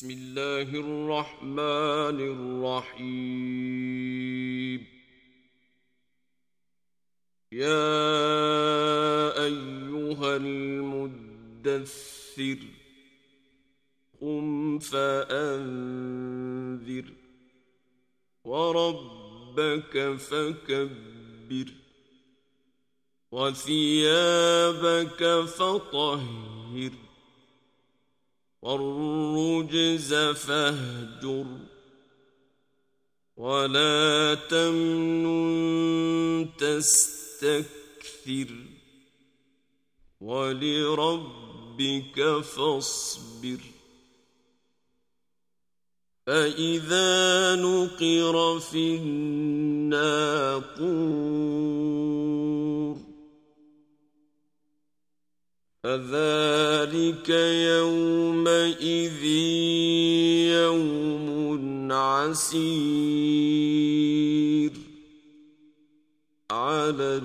بسم الله الرحمن الرحيم. يا أيها المدثر قم فأنذر وربك فكبر وثيابك فطهر. والرجز فاهجر ولا تمنن تستكثر ولربك فاصبر فإذا نقر في الناقور فذلك يومئذ يوم عسير على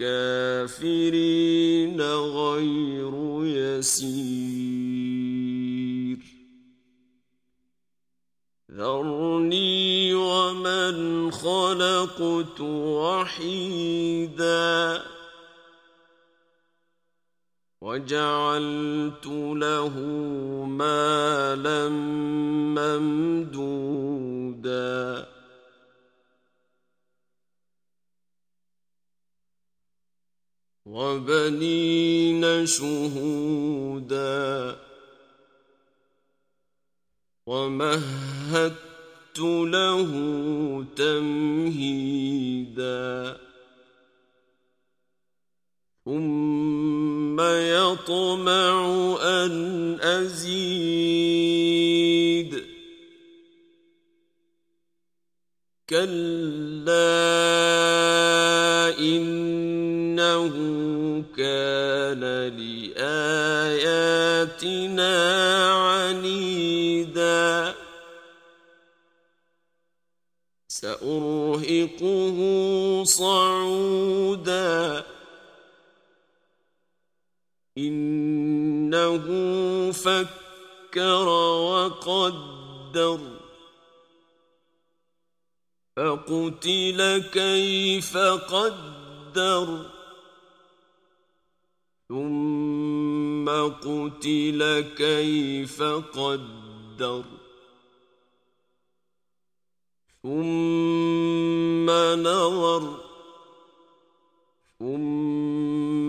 الكافرين غير يسير ذرني ومن خلقت وحيداً وجعلت له مالا ممدودا. وبنين شهودا. ومهدت له تمهيدا. يطمع أن أزيد. كلا إنه كان لآياتنا عنيدا. سأرهقه صعودا. إنه فكر وقدر فقتل كيف قدر ثم قتل كيف قدر ثم نظر ثم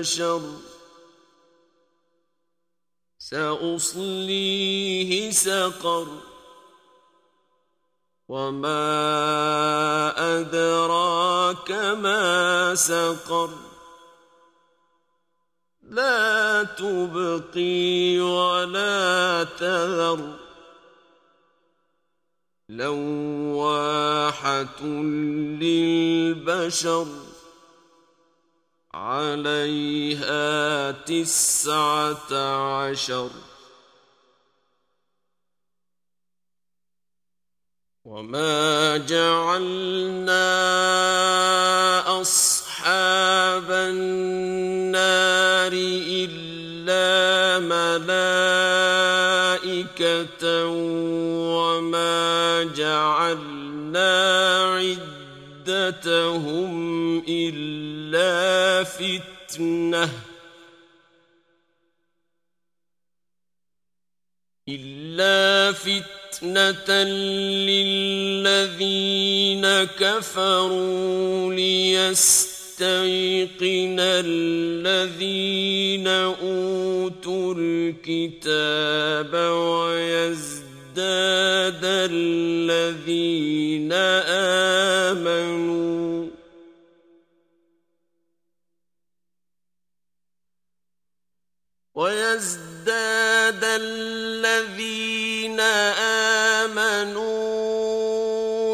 البشر سأصليه سقر. وما أدراك ما سقر. لا تبقي ولا تذر. لواحة للبشر. عليها تسعة عشر. وما جعلنا أصحاب النار إلا ملائكة وما جعلنا عدتهم إلا فتنة إلا فتنة للذين كفروا ليستيقن الذين أوتوا الكتاب ويزداد الذين آمنوا. ويزداد الذين آمنوا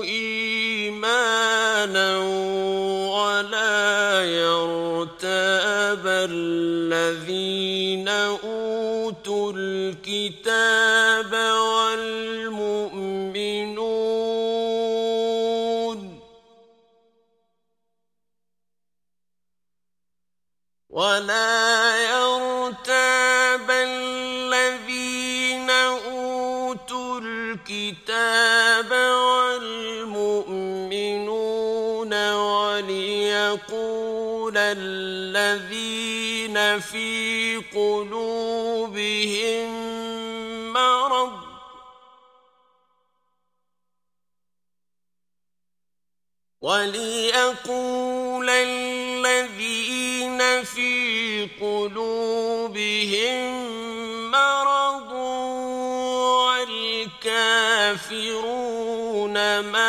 إيمانا ولا يرتاب الذين الذين في قلوبهم مرض وليقول الذين في قلوبهم الكافرون ماذا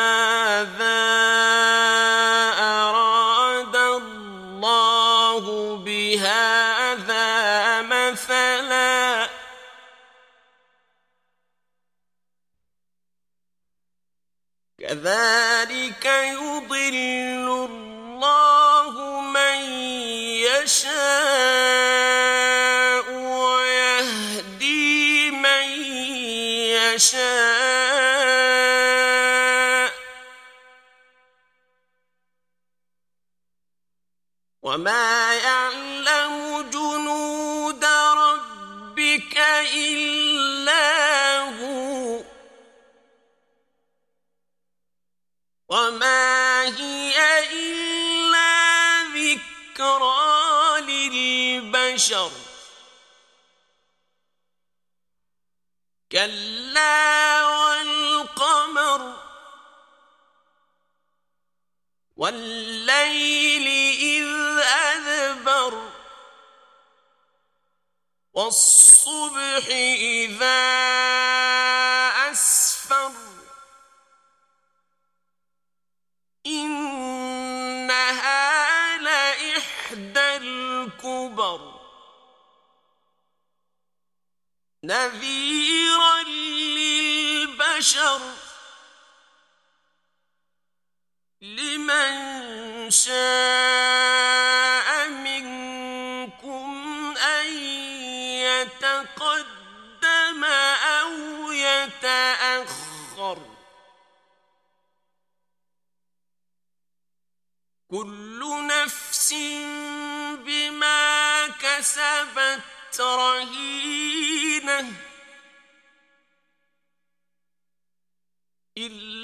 وما يعلم جنود ربك إلا هو وما هي إلا ذكرى للبشر كلا والقمر والليل إذ أدبر والصبح إذا أسفر إنها لإحدى الكبر نذيرا للبشر لمن شاء منكم أن يتقدم أو يتأخر. كل نفس بما كسبت رهينة إلا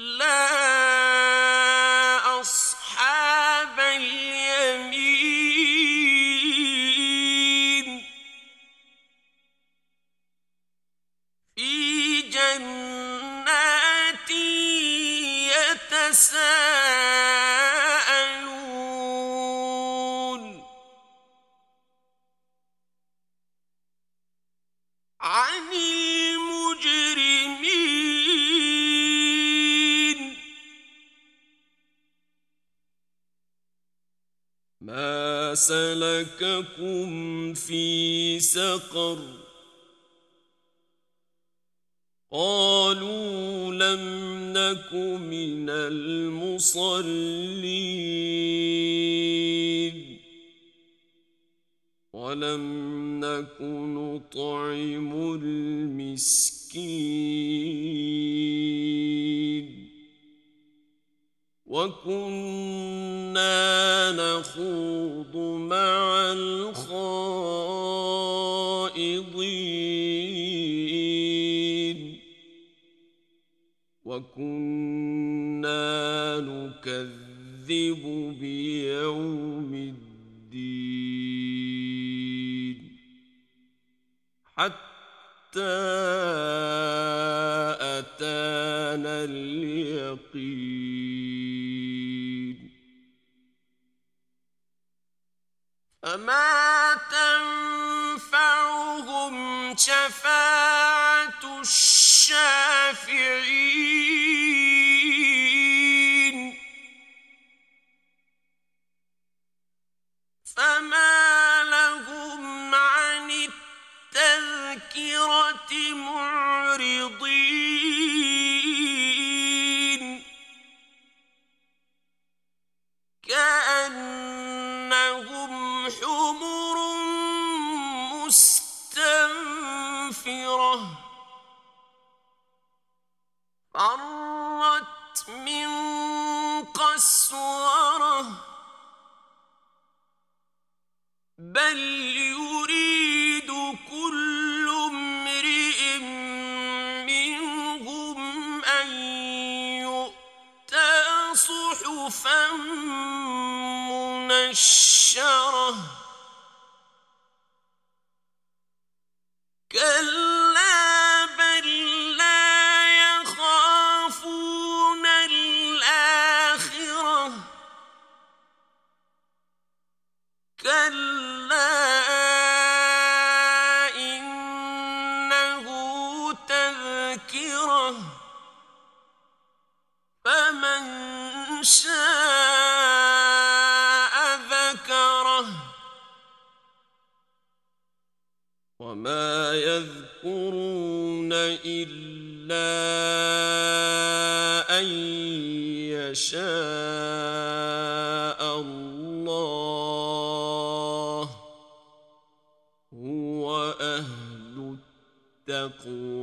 سلككم في سقر قالوا لم نك من المصلين ولم نك نطعم المسكين وكنا نخوض مع الخائضين وكنا نكذب بيوم الدين حتى أتانا اليقين فما تنفعهم شفاعة الشافعين مستنفرة فرت من قسورة بل يريد كل امرئ منهم أن يؤتى صحفا منشرة أن يشاء الله هو أهل التقوى